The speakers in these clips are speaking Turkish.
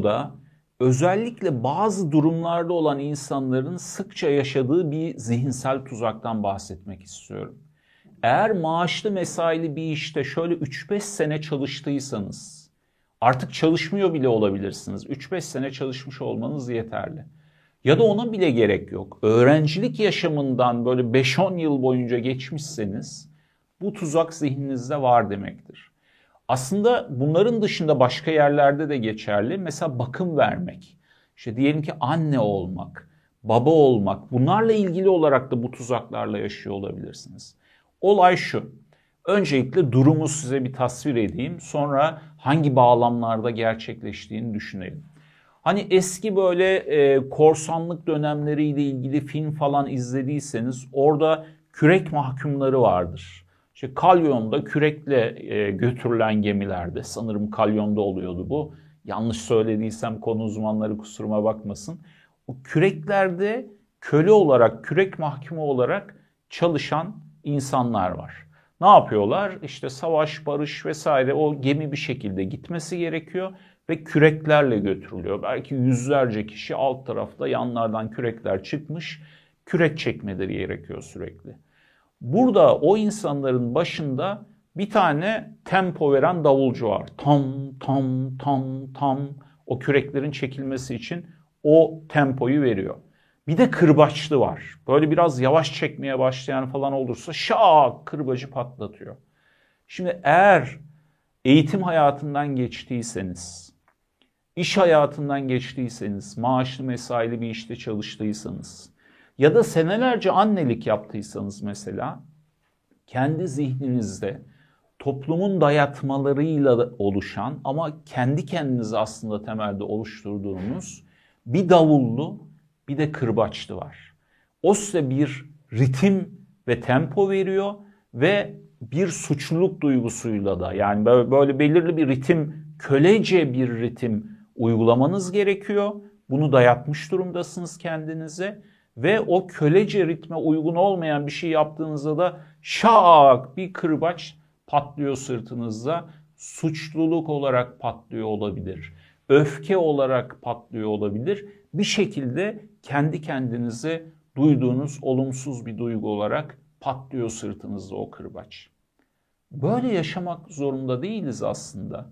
videoda özellikle bazı durumlarda olan insanların sıkça yaşadığı bir zihinsel tuzaktan bahsetmek istiyorum. Eğer maaşlı mesaili bir işte şöyle 3-5 sene çalıştıysanız, artık çalışmıyor bile olabilirsiniz. 3-5 sene çalışmış olmanız yeterli. Ya da ona bile gerek yok. Öğrencilik yaşamından böyle 5-10 yıl boyunca geçmişseniz bu tuzak zihninizde var demektir. Aslında bunların dışında başka yerlerde de geçerli. Mesela bakım vermek. İşte diyelim ki anne olmak, baba olmak. Bunlarla ilgili olarak da bu tuzaklarla yaşıyor olabilirsiniz. Olay şu. Öncelikle durumu size bir tasvir edeyim. Sonra hangi bağlamlarda gerçekleştiğini düşünelim. Hani eski böyle e, korsanlık dönemleriyle ilgili film falan izlediyseniz orada kürek mahkumları vardır. İşte kalyonda kürekle e, götürülen gemilerde sanırım kalyonda oluyordu bu. Yanlış söylediysem konu uzmanları kusuruma bakmasın. O küreklerde köle olarak, kürek mahkumu olarak çalışan insanlar var. Ne yapıyorlar? İşte savaş, barış vesaire o gemi bir şekilde gitmesi gerekiyor ve küreklerle götürülüyor. Belki yüzlerce kişi alt tarafta yanlardan kürekler çıkmış, kürek çekmeleri gerekiyor sürekli. Burada o insanların başında bir tane tempo veren davulcu var. Tam tam tam tam o küreklerin çekilmesi için o tempoyu veriyor. Bir de kırbaçlı var. Böyle biraz yavaş çekmeye başlayan falan olursa şak kırbacı patlatıyor. Şimdi eğer eğitim hayatından geçtiyseniz, iş hayatından geçtiyseniz, maaşlı mesaili bir işte çalıştıysanız ya da senelerce annelik yaptıysanız mesela kendi zihninizde toplumun dayatmalarıyla oluşan ama kendi kendinizi aslında temelde oluşturduğunuz bir davullu bir de kırbaçlı var. O size bir ritim ve tempo veriyor ve bir suçluluk duygusuyla da yani böyle belirli bir ritim, kölece bir ritim uygulamanız gerekiyor. Bunu dayatmış durumdasınız kendinize ve o kölece ritme uygun olmayan bir şey yaptığınızda da şak bir kırbaç patlıyor sırtınızda. Suçluluk olarak patlıyor olabilir. Öfke olarak patlıyor olabilir. Bir şekilde kendi kendinize duyduğunuz olumsuz bir duygu olarak patlıyor sırtınızda o kırbaç. Böyle yaşamak zorunda değiliz aslında.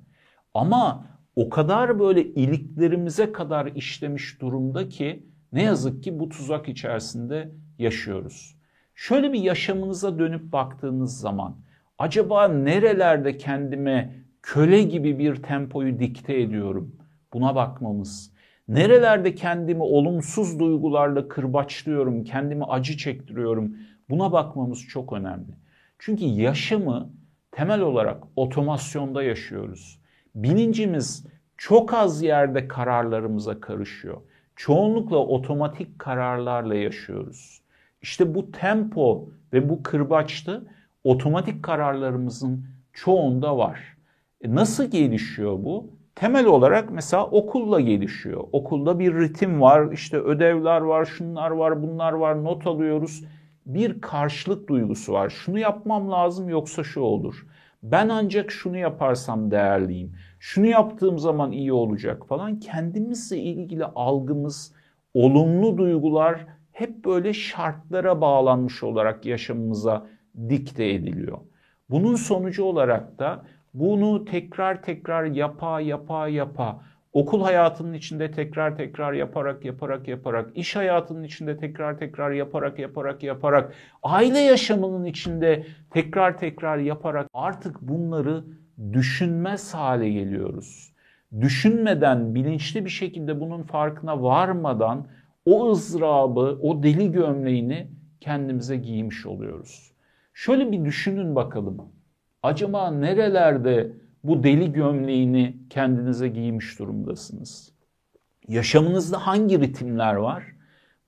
Ama o kadar böyle iliklerimize kadar işlemiş durumda ki ne yazık ki bu tuzak içerisinde yaşıyoruz. Şöyle bir yaşamınıza dönüp baktığınız zaman acaba nerelerde kendime köle gibi bir tempoyu dikte ediyorum? Buna bakmamız. Nerelerde kendimi olumsuz duygularla kırbaçlıyorum, kendimi acı çektiriyorum? Buna bakmamız çok önemli. Çünkü yaşamı temel olarak otomasyonda yaşıyoruz. Bilincimiz çok az yerde kararlarımıza karışıyor. Çoğunlukla otomatik kararlarla yaşıyoruz. İşte bu tempo ve bu kırbaçtı otomatik kararlarımızın çoğunda var. E nasıl gelişiyor bu? Temel olarak mesela okulla gelişiyor. Okulda bir ritim var, işte ödevler var, şunlar var, bunlar var, not alıyoruz. Bir karşılık duygusu var. Şunu yapmam lazım yoksa şu olur. Ben ancak şunu yaparsam değerliyim. Şunu yaptığım zaman iyi olacak falan. Kendimizle ilgili algımız, olumlu duygular hep böyle şartlara bağlanmış olarak yaşamımıza dikte ediliyor. Bunun sonucu olarak da bunu tekrar tekrar yapa yapa yapa okul hayatının içinde tekrar tekrar yaparak yaparak yaparak iş hayatının içinde tekrar tekrar yaparak yaparak yaparak aile yaşamının içinde tekrar tekrar yaparak artık bunları düşünmez hale geliyoruz. Düşünmeden bilinçli bir şekilde bunun farkına varmadan o ızdırabı, o deli gömleğini kendimize giymiş oluyoruz. Şöyle bir düşünün bakalım. Acaba nerelerde bu deli gömleğini kendinize giymiş durumdasınız? Yaşamınızda hangi ritimler var?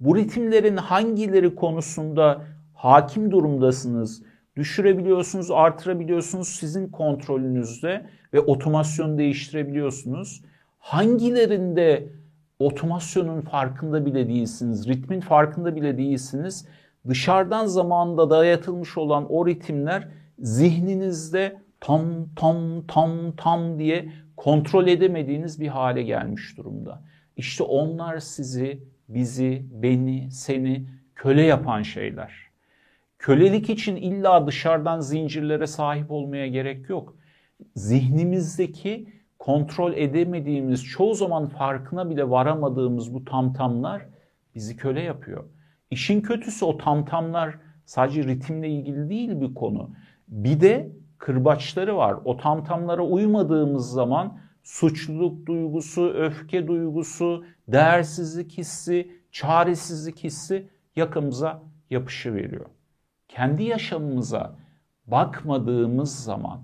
Bu ritimlerin hangileri konusunda hakim durumdasınız? Düşürebiliyorsunuz, artırabiliyorsunuz sizin kontrolünüzde ve otomasyonu değiştirebiliyorsunuz. Hangilerinde otomasyonun farkında bile değilsiniz, ritmin farkında bile değilsiniz. Dışarıdan zamanda dayatılmış olan o ritimler zihninizde tam tam tam tam diye kontrol edemediğiniz bir hale gelmiş durumda. İşte onlar sizi, bizi, beni, seni köle yapan şeyler. Kölelik için illa dışarıdan zincirlere sahip olmaya gerek yok. Zihnimizdeki kontrol edemediğimiz, çoğu zaman farkına bile varamadığımız bu tamtamlar bizi köle yapıyor. İşin kötüsü o tamtamlar sadece ritimle ilgili değil bir konu. Bir de kırbaçları var. O tamtamlara uymadığımız zaman suçluluk duygusu, öfke duygusu, değersizlik hissi, çaresizlik hissi yakamıza yapışı veriyor. Kendi yaşamımıza bakmadığımız zaman,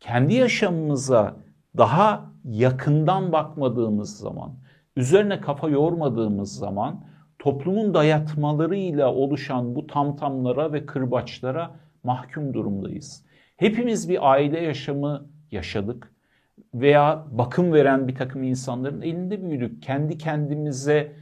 kendi yaşamımıza daha yakından bakmadığımız zaman, üzerine kafa yormadığımız zaman toplumun dayatmalarıyla oluşan bu tamtamlara ve kırbaçlara mahkum durumdayız. Hepimiz bir aile yaşamı yaşadık veya bakım veren bir takım insanların elinde büyüdük. Kendi kendimize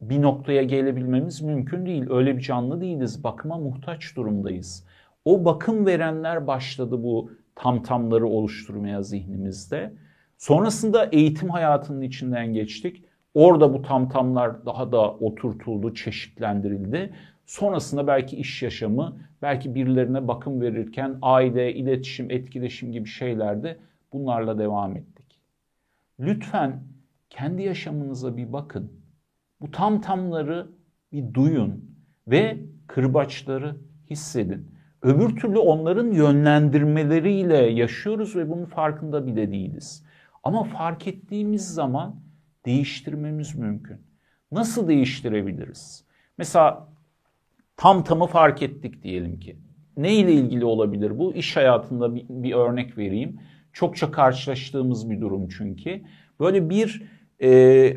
bir noktaya gelebilmemiz mümkün değil. Öyle bir canlı değiliz. Bakıma muhtaç durumdayız. O bakım verenler başladı bu tamtamları oluşturmaya zihnimizde. Sonrasında eğitim hayatının içinden geçtik. Orada bu tamtamlar daha da oturtuldu, çeşitlendirildi. Sonrasında belki iş yaşamı, belki birilerine bakım verirken aile, iletişim, etkileşim gibi şeylerde bunlarla devam ettik. Lütfen kendi yaşamınıza bir bakın. Bu tamtamları bir duyun ve kırbaçları hissedin. Öbür türlü onların yönlendirmeleriyle yaşıyoruz ve bunun farkında bile değiliz. Ama fark ettiğimiz zaman değiştirmemiz mümkün. Nasıl değiştirebiliriz? Mesela tam tamı fark ettik diyelim ki. Ne ile ilgili olabilir bu? İş hayatında bir, bir örnek vereyim. Çokça karşılaştığımız bir durum çünkü. Böyle bir e,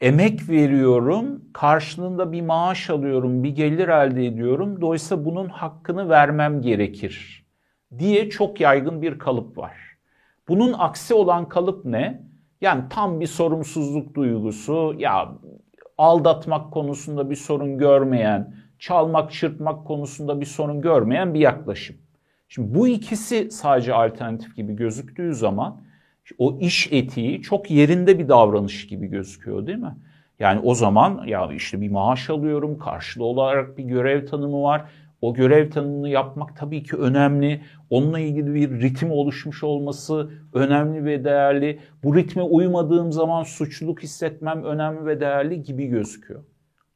emek veriyorum, karşılığında bir maaş alıyorum, bir gelir elde ediyorum. Dolayısıyla bunun hakkını vermem gerekir diye çok yaygın bir kalıp var. Bunun aksi olan kalıp ne? Yani tam bir sorumsuzluk duygusu, ya aldatmak konusunda bir sorun görmeyen, çalmak, çırpmak konusunda bir sorun görmeyen bir yaklaşım. Şimdi bu ikisi sadece alternatif gibi gözüktüğü zaman o iş etiği çok yerinde bir davranış gibi gözüküyor değil mi? Yani o zaman ya işte bir maaş alıyorum, karşılığı olarak bir görev tanımı var. O görev tanımını yapmak tabii ki önemli. Onunla ilgili bir ritim oluşmuş olması önemli ve değerli. Bu ritme uymadığım zaman suçluluk hissetmem önemli ve değerli gibi gözüküyor.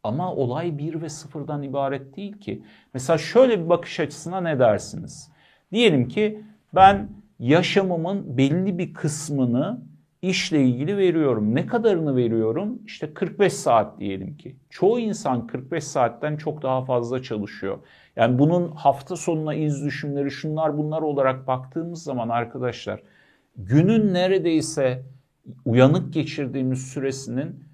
Ama olay bir ve sıfırdan ibaret değil ki. Mesela şöyle bir bakış açısına ne dersiniz? Diyelim ki ben yaşamımın belli bir kısmını işle ilgili veriyorum. Ne kadarını veriyorum? İşte 45 saat diyelim ki. Çoğu insan 45 saatten çok daha fazla çalışıyor. Yani bunun hafta sonuna iz düşümleri şunlar bunlar olarak baktığımız zaman arkadaşlar günün neredeyse uyanık geçirdiğimiz süresinin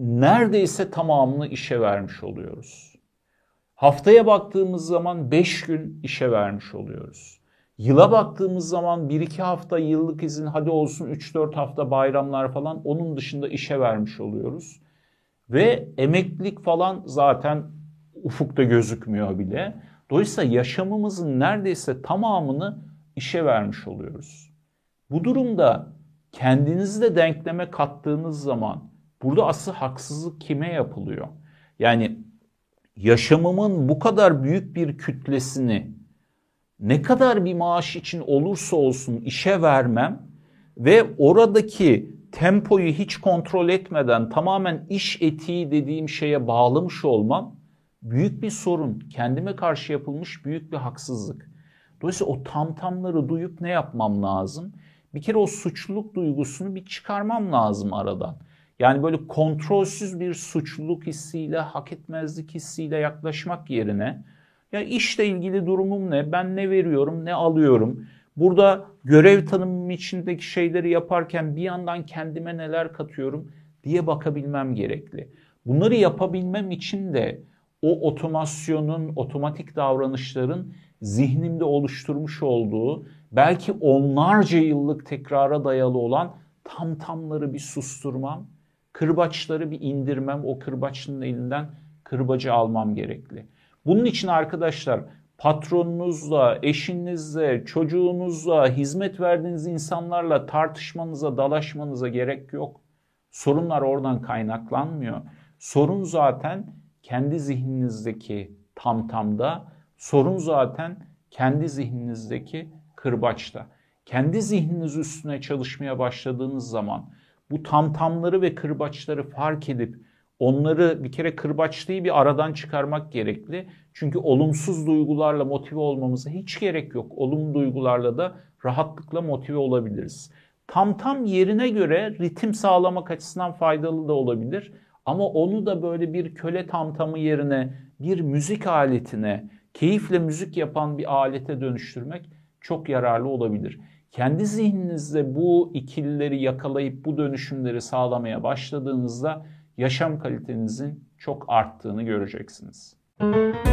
neredeyse tamamını işe vermiş oluyoruz. Haftaya baktığımız zaman 5 gün işe vermiş oluyoruz. Yıla baktığımız zaman 1-2 hafta yıllık izin hadi olsun 3-4 hafta bayramlar falan onun dışında işe vermiş oluyoruz. Ve emeklilik falan zaten ufukta gözükmüyor bile. Dolayısıyla yaşamımızın neredeyse tamamını işe vermiş oluyoruz. Bu durumda kendinizi de denkleme kattığınız zaman burada asıl haksızlık kime yapılıyor? Yani yaşamımın bu kadar büyük bir kütlesini ne kadar bir maaş için olursa olsun işe vermem ve oradaki tempoyu hiç kontrol etmeden tamamen iş etiği dediğim şeye bağlamış olmam büyük bir sorun. Kendime karşı yapılmış büyük bir haksızlık. Dolayısıyla o tamtamları duyup ne yapmam lazım? Bir kere o suçluluk duygusunu bir çıkarmam lazım aradan. Yani böyle kontrolsüz bir suçluluk hissiyle, hak etmezlik hissiyle yaklaşmak yerine ya işle ilgili durumum ne? Ben ne veriyorum, ne alıyorum? Burada görev tanımım içindeki şeyleri yaparken bir yandan kendime neler katıyorum diye bakabilmem gerekli. Bunları yapabilmem için de o otomasyonun, otomatik davranışların zihnimde oluşturmuş olduğu belki onlarca yıllık tekrara dayalı olan tam tamları bir susturmam, kırbaçları bir indirmem, o kırbaçın elinden kırbacı almam gerekli. Bunun için arkadaşlar patronunuzla, eşinizle, çocuğunuzla, hizmet verdiğiniz insanlarla tartışmanıza, dalaşmanıza gerek yok. Sorunlar oradan kaynaklanmıyor. Sorun zaten kendi zihninizdeki tamtamda, sorun zaten kendi zihninizdeki kırbaçta. Kendi zihniniz üstüne çalışmaya başladığınız zaman bu tamtamları ve kırbaçları fark edip onları bir kere kırbaçlıyı bir aradan çıkarmak gerekli. Çünkü olumsuz duygularla motive olmamıza hiç gerek yok. Olumlu duygularla da rahatlıkla motive olabiliriz. Tam tam yerine göre ritim sağlamak açısından faydalı da olabilir. Ama onu da böyle bir köle tamtamı yerine bir müzik aletine, keyifle müzik yapan bir alete dönüştürmek çok yararlı olabilir. Kendi zihninizde bu ikilileri yakalayıp bu dönüşümleri sağlamaya başladığınızda yaşam kalitenizin çok arttığını göreceksiniz. Müzik